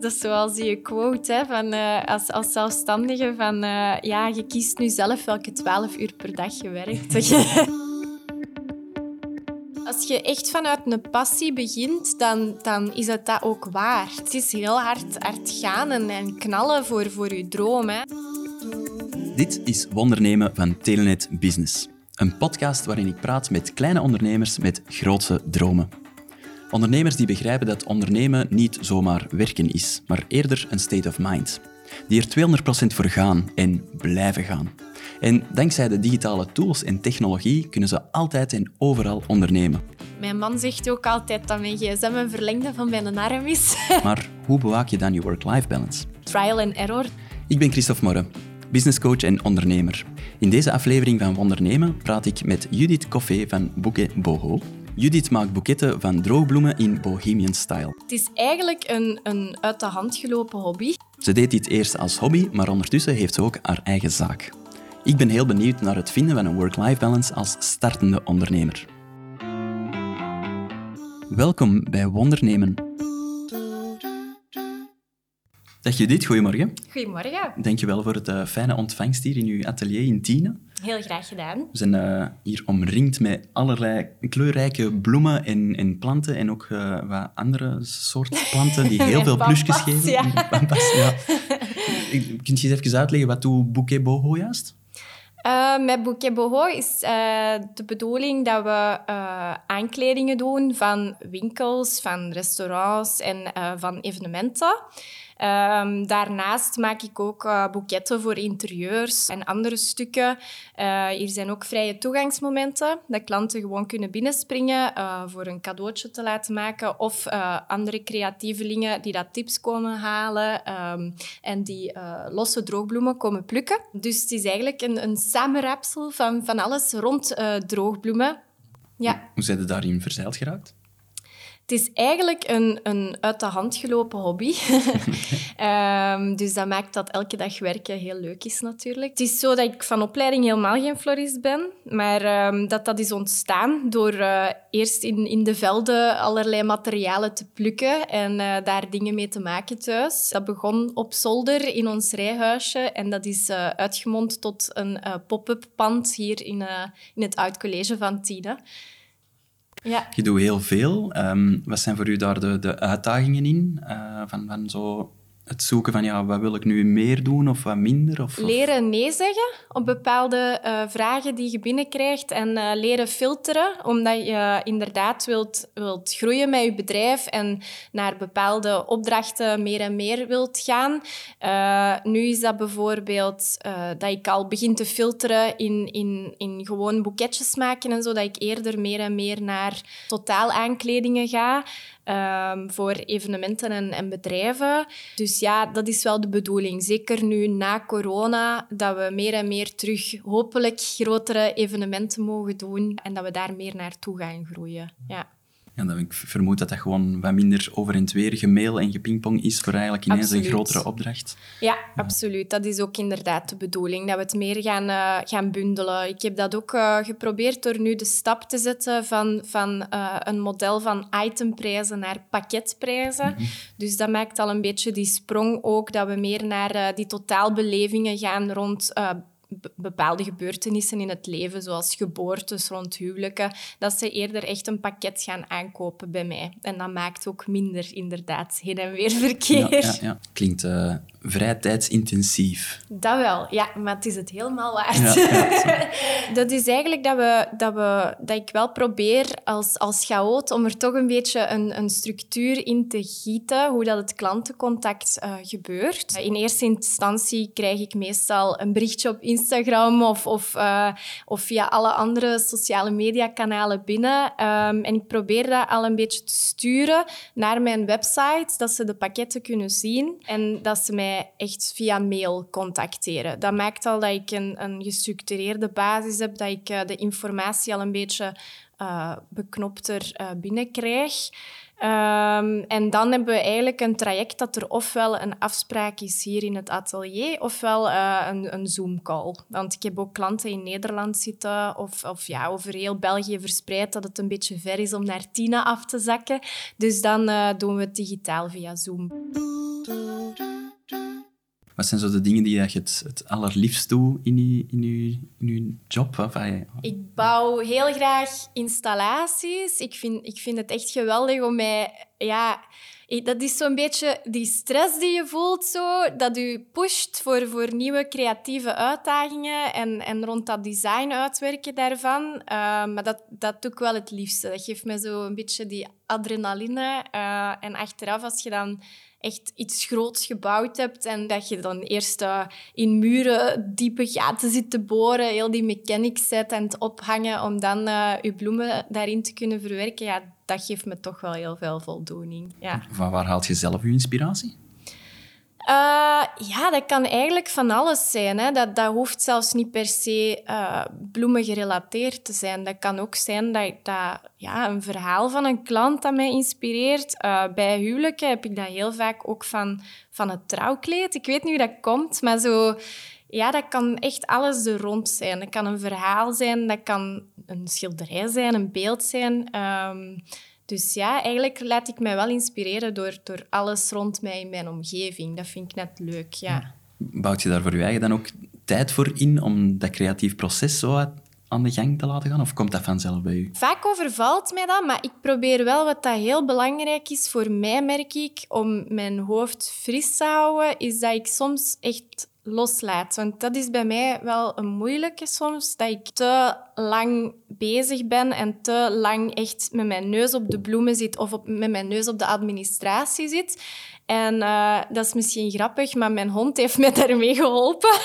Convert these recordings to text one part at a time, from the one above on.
Dat is zoals die quote hè, van, uh, als, als zelfstandige van uh, ja, je kiest nu zelf welke 12 uur per dag je werkt. Als je echt vanuit een passie begint, dan, dan is het dat ook waard. Het is heel hard, hard gaan en, en knallen voor, voor je droom. Hè. Dit is Wondernemen van Telenet Business. Een podcast waarin ik praat met kleine ondernemers met grootse dromen. Ondernemers die begrijpen dat ondernemen niet zomaar werken is, maar eerder een state of mind. Die er 200% voor gaan en blijven gaan. En dankzij de digitale tools en technologie kunnen ze altijd en overal ondernemen. Mijn man zegt ook altijd dat mijn gsm een verlengde van mijn arm is. maar hoe bewaak je dan je work-life balance? Trial and error. Ik ben Christophe Morre, businesscoach en ondernemer. In deze aflevering van Wondernemen praat ik met Judith Coffee van Bouquet Boho. Judith maakt boeketten van droogbloemen in bohemian style. Het is eigenlijk een, een uit de hand gelopen hobby. Ze deed dit eerst als hobby, maar ondertussen heeft ze ook haar eigen zaak. Ik ben heel benieuwd naar het vinden van een work-life balance als startende ondernemer. Welkom bij Wondernemen. Dag Judith, goedemorgen. Goedemorgen. Dankjewel voor het uh, fijne ontvangst hier in uw atelier in Tiene. Heel graag gedaan. We zijn uh, hier omringd met allerlei kleurrijke bloemen en, en planten en ook uh, wat andere soorten planten die heel veel plusjes geven. Ja. Pampas, ja. Kunt je eens even uitleggen wat doe Bouquet Boho juist? Uh, met Bouquet Boho is uh, de bedoeling dat we uh, aankledingen doen van winkels, van restaurants en van evenementen. Um, daarnaast maak ik ook uh, boeketten voor interieurs en andere stukken. Uh, hier zijn ook vrije toegangsmomenten, dat klanten gewoon kunnen binnenspringen uh, voor een cadeautje te laten maken of andere creatievelingen die dat tips komen halen um, en die losse droogbloemen komen plukken. Dus het is eigenlijk een, een samenrapsel van, van alles rond droogbloemen. Ja. Hoe zijn je daarin verzeild geraakt? Het is eigenlijk een, een uit de hand gelopen hobby. um, dus dat maakt dat elke dag werken heel leuk is natuurlijk. Het is zo dat ik van opleiding helemaal geen florist ben, maar um, dat dat is ontstaan door uh, eerst in, in de velden allerlei materialen te plukken en uh, daar dingen mee te maken thuis. Dat begon op zolder in ons rijhuisje en dat is uh, uitgemond tot een pop-up pand hier in, in het oud college van Tine. Ja. Je doet heel veel. Um, wat zijn voor u daar de, de uitdagingen in? Uh, van, van zo het zoeken van ja, wat wil ik nu meer doen of wat minder? Of, Leren nee zeggen op bepaalde uh, vragen die je binnenkrijgt en uh, leren filteren, omdat je inderdaad wilt, wilt groeien met je bedrijf en naar bepaalde opdrachten meer en meer wilt gaan. Uh, nu is dat bijvoorbeeld dat ik al begin te filteren in, in, in gewoon boeketjes maken en zo, dat ik eerder meer en meer naar totaal aankledingen ga. Um, voor evenementen en, en, bedrijven. Dus ja, dat is wel de bedoeling. Zeker nu na corona, dat we meer en meer terug hopelijk grotere evenementen mogen doen en dat we daar meer naartoe gaan groeien. Ja. Ja, dan ik vermoed dat dat gewoon wat minder over en weer gemail en gepingpong is voor eigenlijk ineens absoluut. een grotere opdracht. Ja, absoluut. Dat is ook inderdaad de bedoeling, dat we het meer gaan, uh, gaan bundelen. Ik heb dat ook uh, geprobeerd door nu de stap te zetten van, van uh, een model van itemprijzen naar pakketprijzen. Mm -hmm. Dus dat maakt al een beetje die sprong ook, dat we meer naar die totaalbelevingen gaan rond bepaalde gebeurtenissen in het leven, zoals geboortes, rond huwelijken, dat ze eerder echt een pakket gaan aankopen bij mij. En dat maakt ook minder, inderdaad, heen en weer verkeer. Ja, ja, ja. Klinkt uh, vrij tijdsintensief. Dat wel, ja, maar het is het helemaal waard. Ja, dat is eigenlijk dat, we, dat, we, dat ik wel probeer als, als chaot om er toch een beetje een, een structuur in te gieten, hoe dat het klantencontact uh, gebeurt. In eerste instantie krijg ik meestal een berichtje op Instagram of, of, uh, of via alle andere sociale mediakanalen binnen. Um, en ik probeer dat al een beetje te sturen naar mijn website, dat ze de pakketten kunnen zien en dat ze mij echt via mail contacteren. Dat maakt al dat ik een, een gestructureerde basis heb, dat ik uh, de informatie al een beetje uh, beknopter uh, binnenkrijg. Ehm, en dan hebben we eigenlijk een traject dat er ofwel een afspraak is hier in het atelier, ofwel een, een Zoom-call. Want ik heb ook klanten in Nederland zitten, of, of ja, over heel België verspreid, dat het een beetje ver is om naar Tina af te zakken. Dus dan doen we het digitaal via Zoom. Wat zijn zo de dingen die je het, het allerliefst doet in je, in je, in je job? Of, ik bouw heel graag installaties. Ik vind, ik vind het echt geweldig om mij... Ja, dat is zo'n beetje die stress die je voelt, zo, dat je pusht voor, voor nieuwe creatieve uitdagingen en, en rond dat design uitwerken daarvan. Uh, maar dat, dat doe ik wel het liefste. Dat geeft me zo een beetje die adrenaline. Uh, en achteraf, als je dan echt iets groots gebouwd hebt en dat je dan eerst uh, in muren diepe gaten zit te boren, heel die mechanics zet en het ophangen om dan uh, je bloemen daarin te kunnen verwerken, ja, dat geeft me toch wel heel veel voldoening. Ja. Van waar haalt je zelf je inspiratie? Uh, ja, dat kan eigenlijk van alles zijn. Hè. Dat, dat hoeft zelfs niet per se uh, bloemen gerelateerd te zijn. Dat kan ook zijn dat, dat ja, een verhaal van een klant dat mij inspireert. Uh, bij huwelijken heb ik dat heel vaak ook van, van het trouwkleed. Ik weet niet hoe dat komt, maar zo... Ja, dat kan echt alles er rond zijn. Dat kan een verhaal zijn, dat kan een schilderij zijn, een beeld zijn. Um, dus ja, eigenlijk laat ik mij wel inspireren door, door alles rond mij in mijn omgeving. Dat vind ik net leuk, ja. Bouwt je daar voor je eigen dan ook tijd voor in om dat creatief proces zo aan de gang te laten gaan? Of komt dat vanzelf bij u? Vaak overvalt mij dat, maar ik probeer wel wat dat heel belangrijk is voor mij, merk ik, om mijn hoofd fris te houden, is dat ik soms echt loslaat. Want dat is bij mij wel een moeilijke soms, dat ik te lang bezig ben en te lang echt met mijn neus op de bloemen zit of op, met mijn neus op de administratie zit. En uh, dat is misschien grappig, maar mijn hond heeft mij daarmee geholpen.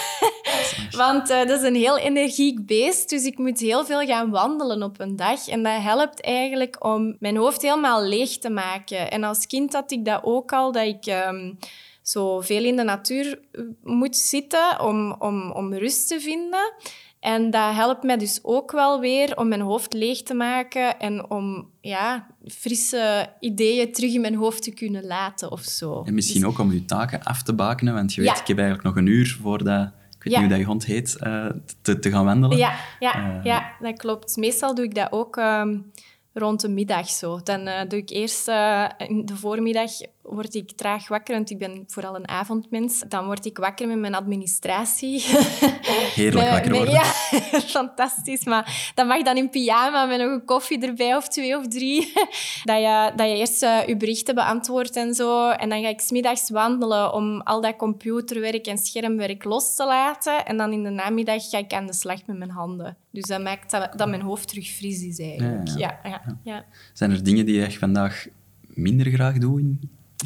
Want uh, dat is een heel energiek beest, dus ik moet heel veel gaan wandelen op een dag. En dat helpt eigenlijk om mijn hoofd helemaal leeg te maken. En als kind had ik dat ook al, dat ik... Um, zo veel in de natuur eh, moet zitten om, om, om rust te vinden. En dat helpt mij dus ook wel weer om mijn hoofd leeg te maken en om ja, frisse ideeën terug in mijn hoofd te kunnen laten of zo. En misschien dus ook om je taken af te bakenen, want je weet, ik heb eigenlijk nog een uur voordat ik weet niet hoe dat je hond heet, uh, te, te gaan wandelen. Ja, ja, uh, ja, dat klopt. Meestal doe ik dat ook um, rond de middag zo. Dan uh, doe ik eerst in de voormiddag word ik traag wakker, want ik ben vooral een avondmens. Dan word ik wakker met mijn administratie. Heerlijk wakker worden. ja, fantastisch. Maar dat mag dan in pyjama met nog een koffie erbij of twee of drie. dat, je, dat je eerst uh, je berichten beantwoordt en zo. En dan ga ik smiddags wandelen om al dat computerwerk en schermwerk los te laten. En dan in de namiddag ga ik aan de slag met mijn handen. Dus dat maakt dat, dat mijn hoofd terug fris is eigenlijk. Ja, ja. ja, ja. Zijn er dingen die je vandaag minder graag doet in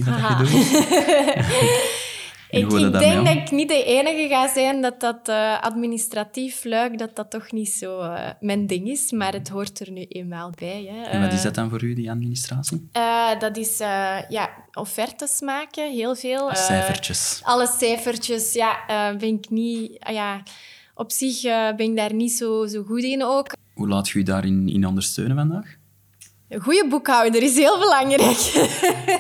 ik, ik denk dat ik niet de enige ga zijn dat dat uh, administratief luik, dat dat toch niet zo uh, mijn ding is, maar het hoort er nu eenmaal bij. Hè. En wat is dat dan voor u, die administratie? Uh, dat is ja, offertes maken, heel veel. cijfertjes. Alle cijfertjes, ja, ben ik niet... ja, op zich ben ik daar niet zo, zo goed in ook. Hoe laat je je daarin in ondersteunen vandaag? Een goede boekhouder is heel belangrijk.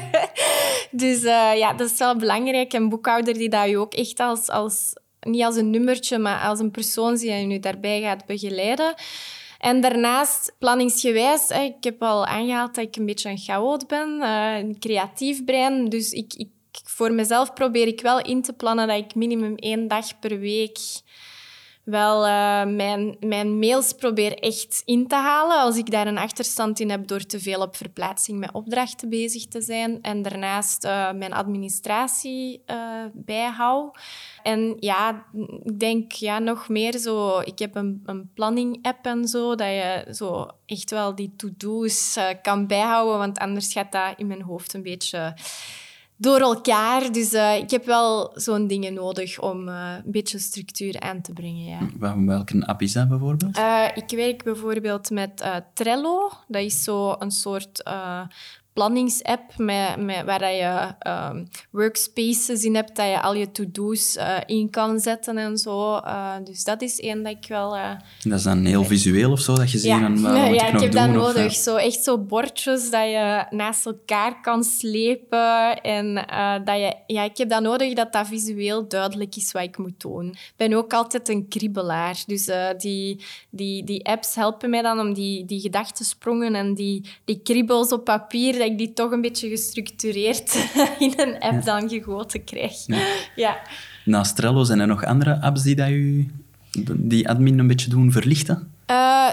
dus uh, ja, dat is wel belangrijk. Een boekhouder die dat je ook echt als, als, niet als een nummertje, maar als een persoon die je daarbij gaat begeleiden. En daarnaast, planningsgewijs, ik heb al aangehaald dat ik een beetje een chaot ben, eh, een creatief brein. Dus ik, ik, voor mezelf probeer ik wel in te plannen dat ik minimum één dag per week wel uh, mijn, mijn mails probeer echt in te halen als ik daar een achterstand in heb door te veel op verplaatsing met opdrachten bezig te zijn. En daarnaast uh, mijn administratie uh, bijhoud. En ja, ik denk ja, nog meer zo... Ik heb een, een planning-app en zo, dat je zo echt wel die to-do's kan bijhouden, want anders gaat dat in mijn hoofd een beetje door elkaar. Dus uh, ik heb wel zo'n dingen nodig om uh, een beetje structuur aan te brengen. Ja. Welke app is dat bijvoorbeeld? Uh, ik werk bijvoorbeeld met Trello. Dat is zo een soort planningsapp met, met, waar je um, workspaces in hebt, dat je al je to-do's uh, in kan zetten en zo. Uh, dus dat is één dat ik wel... Uh, dat is dan heel visueel of zo, dat je ziet ja. ja, ik, ik nog heb doen, dat of, nodig. Zo, echt zo bordjes dat je naast elkaar kan slepen. En dat je... Ja, ik heb dat nodig dat dat visueel duidelijk is wat ik moet doen. Ik ben ook altijd een kriebelaar. Dus die, die, die apps helpen mij dan om die, die gedachtensprongen en die, die kriebels op papier, dat ik die toch een beetje gestructureerd in een app dan gegoten krijg. Ja. ja. Naast Trello zijn er nog andere apps die dat u, die admin een beetje doen verlichten? Uh,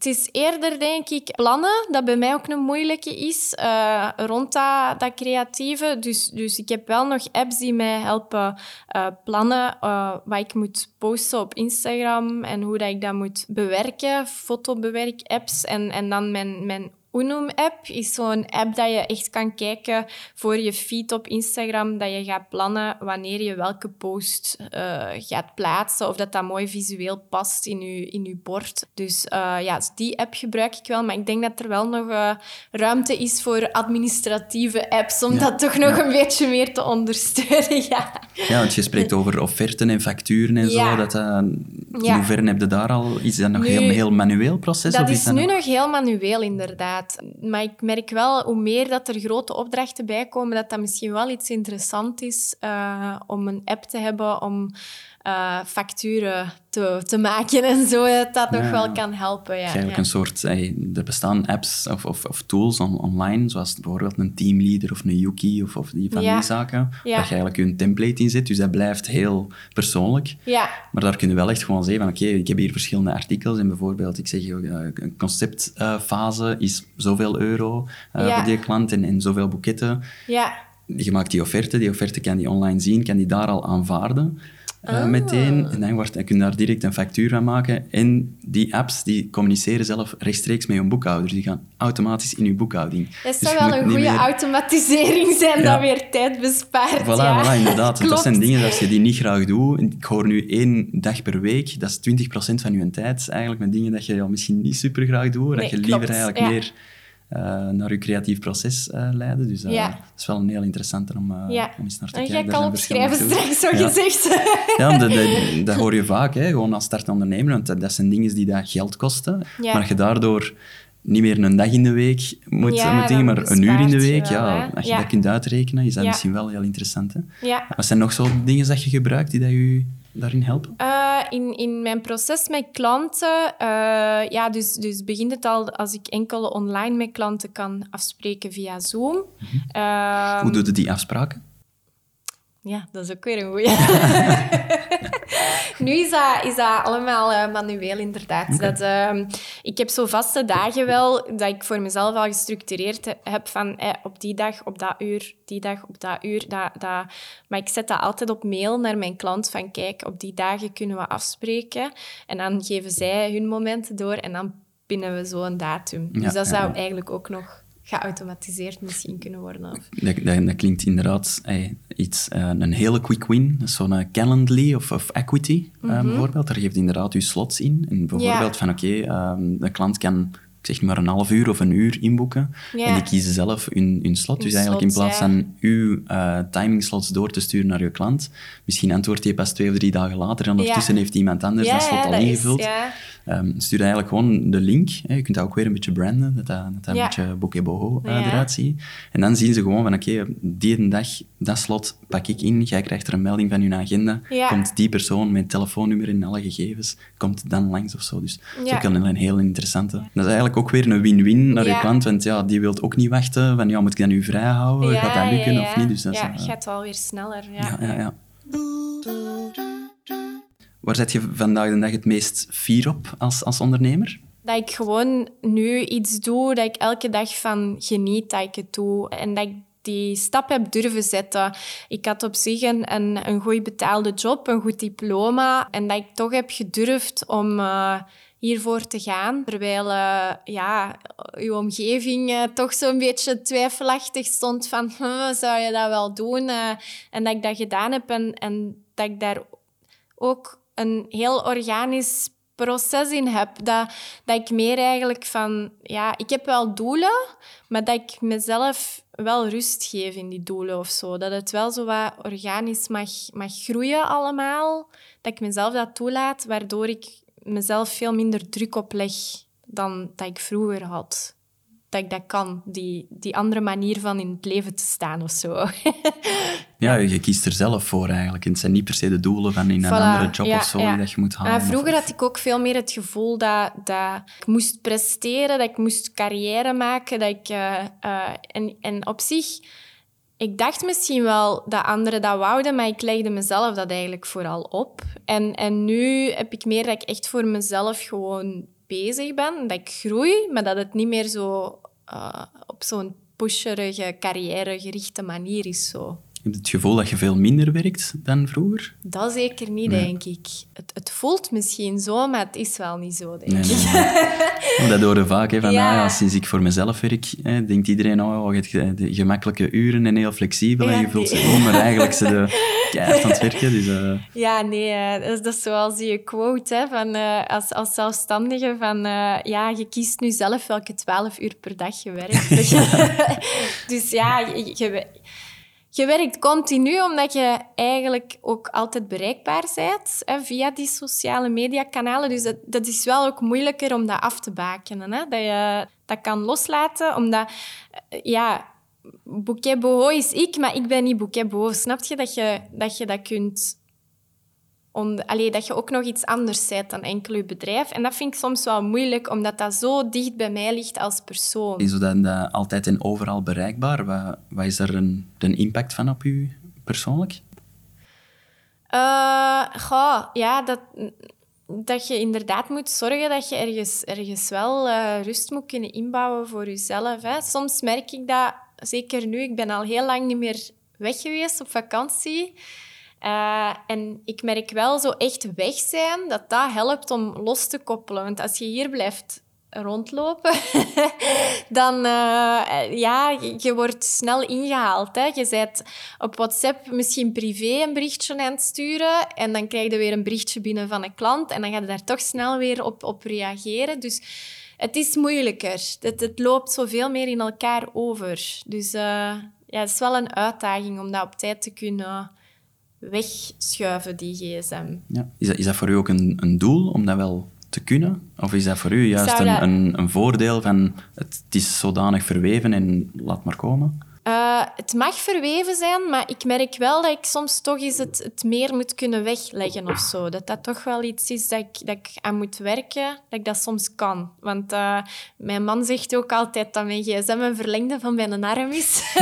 het is eerder, denk ik, plannen, dat bij mij ook een moeilijke is, uh, rond dat, dat, creatieve. Dus, dus ik heb wel nog apps die mij helpen uh, plannen uh, wat ik moet posten op Instagram en hoe dat ik dat moet bewerken, fotobewerk-apps. En, en dan mijn, mijn Unum-app is zo'n app dat je echt kan kijken voor je feed op Instagram, dat je gaat plannen wanneer je welke post uh, gaat plaatsen, of dat dat mooi visueel past in je, in je bord. Dus uh, ja, dus die app gebruik ik wel, maar ik denk dat er wel nog uh, ruimte is voor administratieve apps, om ja. dat toch nog ja. een beetje meer te ondersteunen. ja. ja, want je spreekt over offerten en facturen en zo. Dat, in hoeverre heb je daar al... Is dat nog nu, heel, heel manueel proces? Dat of is, is dat nu nog... nog heel manueel, inderdaad. Maar ik merk wel, hoe meer dat er grote opdrachten bij komen, dat dat misschien wel iets interessant is uh, om een app te hebben om uh, facturen te, te maken en zo, dat dat nog wel kan helpen. Ja. Eigenlijk een soort... Hey, er bestaan apps of, of, of tools on, online, zoals bijvoorbeeld een teamleader of een Yuki of, of die van die zaken, dat je eigenlijk je template in zet, dus dat blijft heel persoonlijk. Ja, Maar daar kun je wel echt gewoon zeggen van oké, ik heb hier verschillende artikels en bijvoorbeeld, ik zeg, eh, een conceptfase is zoveel euro eh, Ja. voor die klant en, en zoveel boeketten. ja. Je maakt die offerte, die offerte kan die online zien, kan die daar al aanvaarden. Eh, Ah. meteen. En dan, wordt, dan kun je daar direct een factuur van maken. En die apps die communiceren zelf rechtstreeks met je boekhouder. Die gaan automatisch in je boekhouding. Dat Dus zou wel een goede meer- automatisering zijn Ja. dat weer tijd bespaart. Voilà, ja. voilà, inderdaad. Dat zijn dingen, als je die niet graag doet... Ik hoor nu één dag per week, dat is 20% van je tijd. Eigenlijk met dingen dat je ja, misschien niet super graag doet. Nee, dat je liever klopt, eigenlijk ja. meer naar je creatief proces eh leiden. Dus eh, Ja. dat is wel een heel interessante om, eh, Ja. om eens naar te kijken. al zijn verschillende opschrijven straks, zo gezegd. Ja, dat, dat, dat hoor je vaak, hè, gewoon als startende ondernemer. Want dat, dat zijn dingen die dat geld kosten. Ja. Maar als je daardoor niet meer een dag in de week moet, Ja, moet dingen, maar een uur in de week, wel, ja, als je Ja. dat kunt uitrekenen, is dat Ja. misschien wel heel interessant. Hè? Ja. Wat zijn nog zo dingen dat je gebruikt die dat je daarin helpen? Eh, in, in mijn proces met klanten, eh, ja, dus, dus begint het al als ik enkel online met klanten kan afspreken via Zoom. Ehm, Mhm. Hoe doe je die afspraken? Ja, dat is ook weer een goeie. nu is dat, is dat allemaal eh, manueel, inderdaad. Dat, ehm, ik heb zo vaste dagen wel, dat ik voor mezelf al gestructureerd he- heb van eh, op die dag, op dat uur, die dag, op dat uur. Dat, dat, maar ik zet dat altijd op mail naar mijn klant van kijk, op die dagen kunnen we afspreken. En dan geven zij hun momenten door en dan pinnen we zo een datum. Ja, dus dat zou ja. eigenlijk ook nog geautomatiseerd misschien kunnen worden. Of... Dat, dat, dat klinkt inderdaad eh, iets, eh, een hele quick win. Zo'n eh, Calendly of, of Equity eh, bijvoorbeeld. Daar geeft inderdaad je slots in. En bijvoorbeeld Mhm. Ja. van oké, ehm, de klant kan ik zeg maar een half uur of een uur inboeken. Ja. En die kiezen zelf hun, hun slot. Hun dus eigenlijk in plaats ja. van uw eh timingslots door te sturen naar je klant, misschien antwoordt hij pas twee of drie dagen later en ondertussen heeft iemand anders dat slot al dat ingevuld. Ehm, stuur eigenlijk gewoon de link. Hè. Je kunt dat ook weer een beetje branden, dat dat, dat, dat Ja. een beetje bokeh-boho eh, Ja. eruit ziet. En dan zien ze gewoon van, oké, die een dag, dat slot pak ik in, jij krijgt er een melding van hun agenda, komt die persoon met telefoonnummer en alle gegevens, komt dan langs of zo. Dus dat is Ja. ook een, een heel interessante. Dat is eigenlijk ook weer een win-win naar je klant, want ja, die wil ook niet wachten van, ja, moet ik dat nu vrijhouden? Gaat dat lukken ja, of niet? Dus dat is, ja, eh, gaat wel weer sneller. Ja. ja. Waar zet je vandaag de dag het meest fier op als, als ondernemer? Dat ik gewoon nu iets doe, dat ik elke dag van geniet dat ik het doe. En dat ik die stap heb durven zetten. Ik had op zich een, een, een goed betaalde job, een goed diploma. En dat ik toch heb gedurfd om eh, hiervoor te gaan. Terwijl eh, ja, uw omgeving eh, toch zo'n beetje twijfelachtig stond van... "Huh, zou je dat wel doen? Eh, en dat ik dat gedaan heb en, en dat ik daar ook een heel organisch proces in heb. Dat, dat ik meer eigenlijk van... Ja, ik heb wel doelen, maar dat ik mezelf wel rust geef in die doelen of zo. Dat het wel zo wat organisch mag, mag groeien allemaal. Dat ik mezelf dat toelaat, waardoor ik mezelf veel minder druk opleg dan dat ik vroeger had dat ik dat kan, die, die andere manier van in het leven te staan of zo. ja, je kiest er zelf voor eigenlijk. het zijn niet per se de doelen van in een andere job of zo die dat je moet halen. vroeger had ik ook veel meer het gevoel dat, dat ik moest presteren, dat ik moest carrière maken. Dat ik, uh, uh, en, en op zich, ik dacht misschien wel dat anderen dat wouden, maar ik legde mezelf dat eigenlijk vooral op. En, en nu heb ik meer dat ik echt voor mezelf gewoon bezig ben, dat ik groei, maar dat het niet meer zo uh, op zo'n pusherige, carrièregerichte manier is. Zo. Je hebt het gevoel dat je veel minder werkt dan vroeger? Dat zeker niet, denk ik. Het, het, voelt misschien zo, maar het is wel niet zo, denk ik. Nee, dat horen vaak. Hè, van, ja. Ah, sinds ik voor mezelf werk, hè, denkt iedereen, oh, je hebt de gemakkelijke uren en heel flexibel en je voelt zich gewoon, maar eigenlijk ze de keihard aan het werken. Dus, uh... Ja, nee, uh, dat, is, dat is zoals die quote hè, van, uh, als, als zelfstandige van, ja, je kiest nu zelf welke twaalf uur per dag je werkt. dus ja, je, je je werkt continu omdat je eigenlijk ook altijd bereikbaar bent hè, via die sociale mediakanalen. Dus dat, dat, is wel ook moeilijker om dat af te bakenen. Hè? Dat je dat kan loslaten, omdat... Eh, ja, Boho is ik, maar ik ben niet Boho. Snap je dat je dat, je dat kunt on, allee, dat je ook nog iets anders bent dan enkel je bedrijf. En dat vind ik soms wel moeilijk, omdat dat zo dicht bij mij ligt als persoon. Is dat altijd en overal bereikbaar? Wat, wat is er een, de impact van op u persoonlijk? Uh, goh, ja, dat, dat je inderdaad moet zorgen dat je ergens, ergens wel uh, rust moet kunnen inbouwen voor jezelf. Hè. Soms merk ik dat, zeker nu, ik ben al heel lang niet meer weg geweest op vakantie. Uh, en ik merk wel zo echt weg zijn, dat dat helpt om los te koppelen. Want als je hier blijft rondlopen, dan uh, ja, je wordt snel ingehaald. Hè. Je bent op WhatsApp misschien privé een berichtje aan het sturen en dan krijg je weer een berichtje binnen van een klant en dan ga je daar toch snel weer op, op reageren. Dus het is moeilijker. Het, het loopt zoveel meer in elkaar over. Dus uh, ja, het is wel een uitdaging om dat op tijd te kunnen wegschuiven, die gsm. Ja. Is, dat, is dat voor u ook een, een doel om dat wel te kunnen? Of is dat voor u juist een, een, een, voordeel van het, het is zodanig verweven en laat maar komen? Uh, het mag verweven zijn, maar ik merk wel dat ik soms toch eens het, het meer moet kunnen wegleggen of zo. Dat dat toch wel iets is dat ik, dat ik aan moet werken, dat ik dat soms kan. Want uh, mijn man zegt ook altijd dat mijn gsm een verlengde van mijn arm is.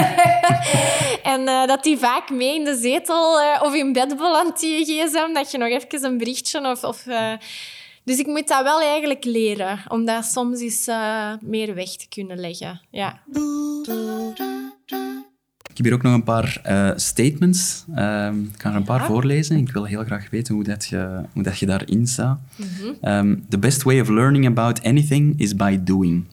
en uh, dat die vaak mee in de zetel of in bed belandt, die gsm. Dat je nog even een berichtje of dus ik moet dat wel eigenlijk leren, om dat soms eens meer weg te kunnen leggen. Ja. Ik heb hier ook nog een paar uh, statements. Uh, ik kan er een paar voorlezen. Ik wil heel graag weten hoe dat je, hoe dat je daarin staat. Mm um, the best way of learning about anything is by doing.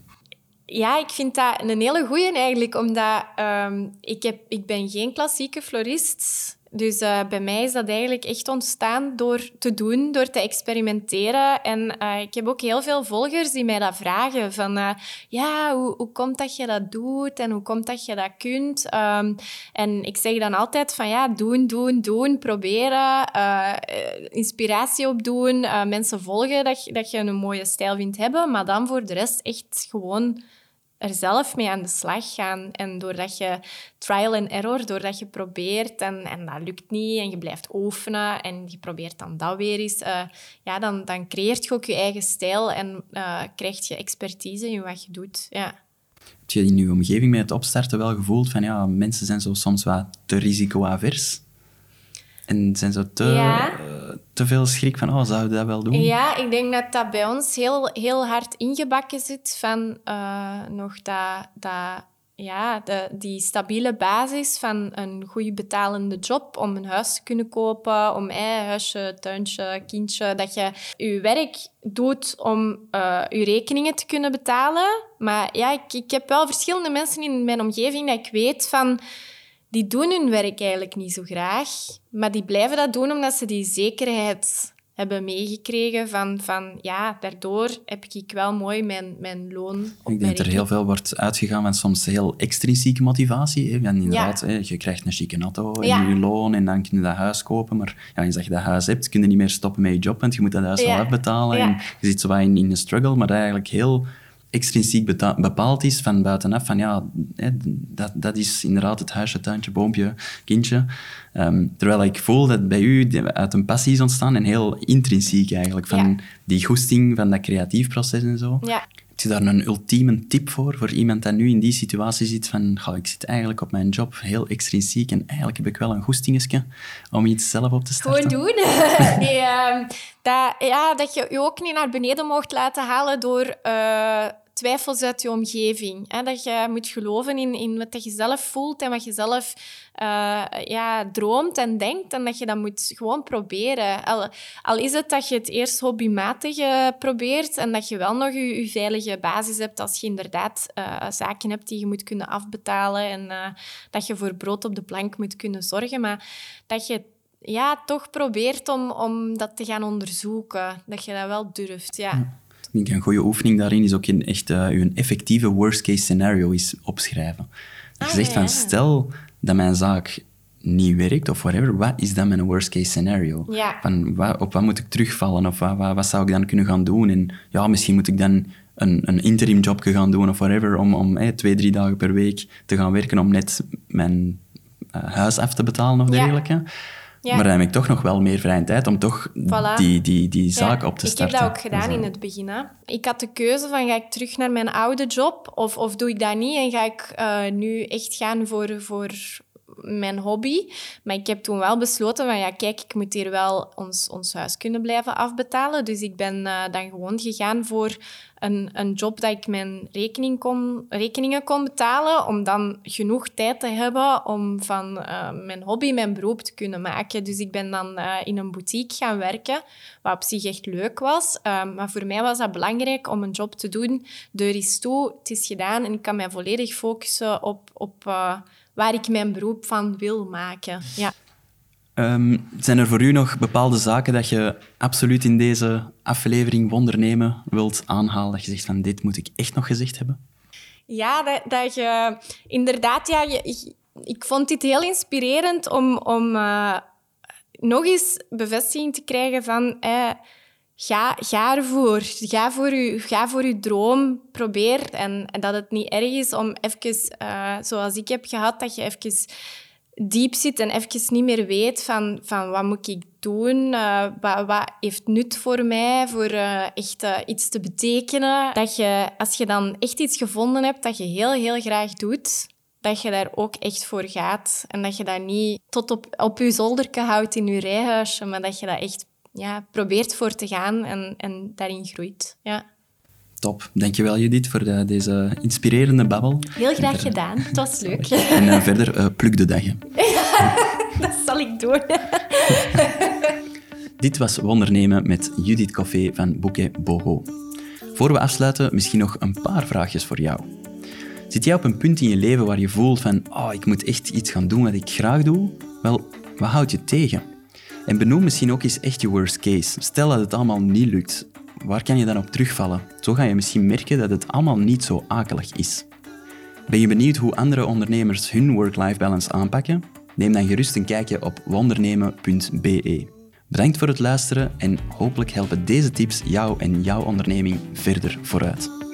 Ja, ik vind dat een hele goeie eigenlijk, omdat um, ik, heb, ik ben geen klassieke florist dus uh, bij mij is dat eigenlijk echt ontstaan door te doen, door te experimenteren. En uh, ik heb ook heel veel volgers die mij dat vragen. Van, uh, ja, hoe, hoe komt dat je dat doet en hoe komt dat je dat kunt? Um, en ik zeg dan altijd van, ja, doen, doen, doen, proberen. inspiratie opdoen, mensen volgen dat, dat je een mooie stijl vindt hebben. Maar dan voor de rest echt gewoon er zelf mee aan de slag gaan. En doordat je trial and error, doordat je probeert en, en dat lukt niet en je blijft oefenen en je probeert dan dat weer eens, uh, ja, dan, dan creëert je ook je eigen stijl en uh, krijg je expertise in wat je doet. Ja. Heb je in je omgeving met het opstarten wel gevoeld van ja, mensen zijn zo soms wat te risicoavers? En zijn ze te, eh, te veel schrik van, oh, zouden we dat wel doen? Ja, ik denk dat dat bij ons heel, heel hard ingebakken zit van uh, nog dat, dat, ja, de, die stabiele basis van een goed betalende job om een huis te kunnen kopen, om een huisje, tuintje, kindje, dat je je werk doet om uh, je rekeningen te kunnen betalen. Maar ja, ik, ik heb wel verschillende mensen in mijn omgeving dat ik weet van die doen hun werk eigenlijk niet zo graag, maar die blijven dat doen omdat ze die zekerheid hebben meegekregen van, van ja, daardoor heb ik wel mooi mijn, mijn loon Ik denk dat er heel veel wordt uitgegaan van soms heel extrinsieke motivatie. Hè. En inderdaad, hè, je krijgt een chique auto en Ja. je loon en dan kun je dat huis kopen. Maar ja, eens dat je dat huis hebt, kun je niet meer stoppen met je job, want je moet dat huis Ja. al afbetalen. En je zit zo in, in een struggle, maar eigenlijk heel extrinsiek bepaald is van buitenaf. Van ja, hè, dat, dat is inderdaad het huisje, tuintje, boompje, kindje. Ehm, terwijl ik voel dat bij u uit een passie is ontstaan en heel intrinsiek eigenlijk. Van Ja. die goesting, van dat creatief proces en zo. Ja. Heb je daar een ultieme tip voor, voor iemand dat nu in die situatie zit van "Goh, ik zit eigenlijk op mijn job heel extrinsiek en eigenlijk heb ik wel een goestingetje om iets zelf op te starten? Gewoon doen. nee, ehm, dat, ja, dat je je ook niet naar beneden mocht laten halen door eh, twijfels uit je omgeving. Hè? Dat je moet geloven in, in wat je zelf voelt en wat je zelf eh, ja, droomt en denkt. En dat je dat moet gewoon proberen. Al, is het dat je het eerst hobbymatig eh, probeert en dat je wel nog je, veilige basis hebt als je inderdaad eh, zaken hebt die je moet kunnen afbetalen en dat je voor brood op de plank moet kunnen zorgen. Maar dat je ja, toch probeert om, om dat te gaan onderzoeken. Dat je dat wel durft, ja. Denk een goede oefening daarin is ook in echt uh, je effectieve worst case scenario is opschrijven. Dat je Ah, zegt van stel dat mijn zaak niet werkt of whatever, wat is dan mijn worst case scenario? Ja. Van, wat, op wat moet ik terugvallen of wat, wat, wat zou ik dan kunnen gaan doen? En ja, misschien moet ik dan een, een interim jobje gaan doen of whatever, om, om eh, twee, drie dagen per week te gaan werken om net mijn eh, huis af te betalen of dergelijke. Ja. Maar dan heb ik toch nog wel meer vrije tijd om toch Voilà. die, die, die zaak Ja, op te ik starten. heb dat ook gedaan in het begin. Hè. Ik had de keuze van, ga ik terug naar mijn oude job of, of doe ik dat niet en ga ik eh, nu echt gaan voor, voor mijn hobby. Maar ik heb toen wel besloten van, ja, kijk, ik moet hier wel ons, ons huis kunnen blijven afbetalen. Dus ik ben eh, dan gewoon gegaan voor een, een job dat ik mijn rekening kon, rekeningen kon betalen, om dan genoeg tijd te hebben om van eh, mijn hobby mijn beroep te kunnen maken. Dus ik ben dan eh, in een boutique gaan werken, wat op zich echt leuk was. Um, maar voor mij was dat belangrijk om een job te doen. Deur is toe, het is gedaan en ik kan mij volledig focussen op, op waar ik mijn beroep van wil maken. Ja. Um, zijn er voor u nog bepaalde zaken dat je absoluut in deze aflevering Wondernemen wilt aanhalen? Dat je zegt van dit moet ik echt nog gezegd hebben? Ja, dat, dat je inderdaad, ja, je, ik vond dit heel inspirerend om, om uh, nog eens bevestiging te krijgen van eh, ga, ga ervoor. Ga voor, je, ga voor je droom. Probeer. En, en dat het niet erg is om even, uh, zoals ik heb gehad, dat je even diep zit en even niet meer weet van, van wat moet ik doen, uh, wat, wat, heeft nut voor mij, voor uh, echt iets te betekenen. Dat je, als je dan echt iets gevonden hebt dat je heel, heel graag doet, dat je daar ook echt voor gaat. En dat je dat niet tot op, op je zolderke houdt in je rijhuisje, maar dat je dat echt ja, probeert voor te gaan en, en daarin groeit. Ja. Top. Dankjewel Judith voor de, deze inspirerende babbel. Heel graag gedaan. Het was leuk. En uh, verder, uh, pluk de dag. dat zal ik doen. Dit was Wondernemen met Judith Coffee van Bouquet Boho. Voor we afsluiten, misschien nog een paar vraagjes voor jou. Zit jij op een punt in je leven waar je voelt van oh, ik moet echt iets gaan doen wat ik graag doe? Wel, wat houdt je tegen? En benoem misschien ook eens echt je worst case. Stel dat het allemaal niet lukt. Waar kan je dan op terugvallen? Zo ga je misschien merken dat het allemaal niet zo akelig is. Ben je benieuwd hoe andere ondernemers hun work-life balance aanpakken? Neem dan gerust een kijkje op wondernemen.be. Bedankt voor het luisteren en hopelijk helpen deze tips jou en jouw onderneming verder vooruit.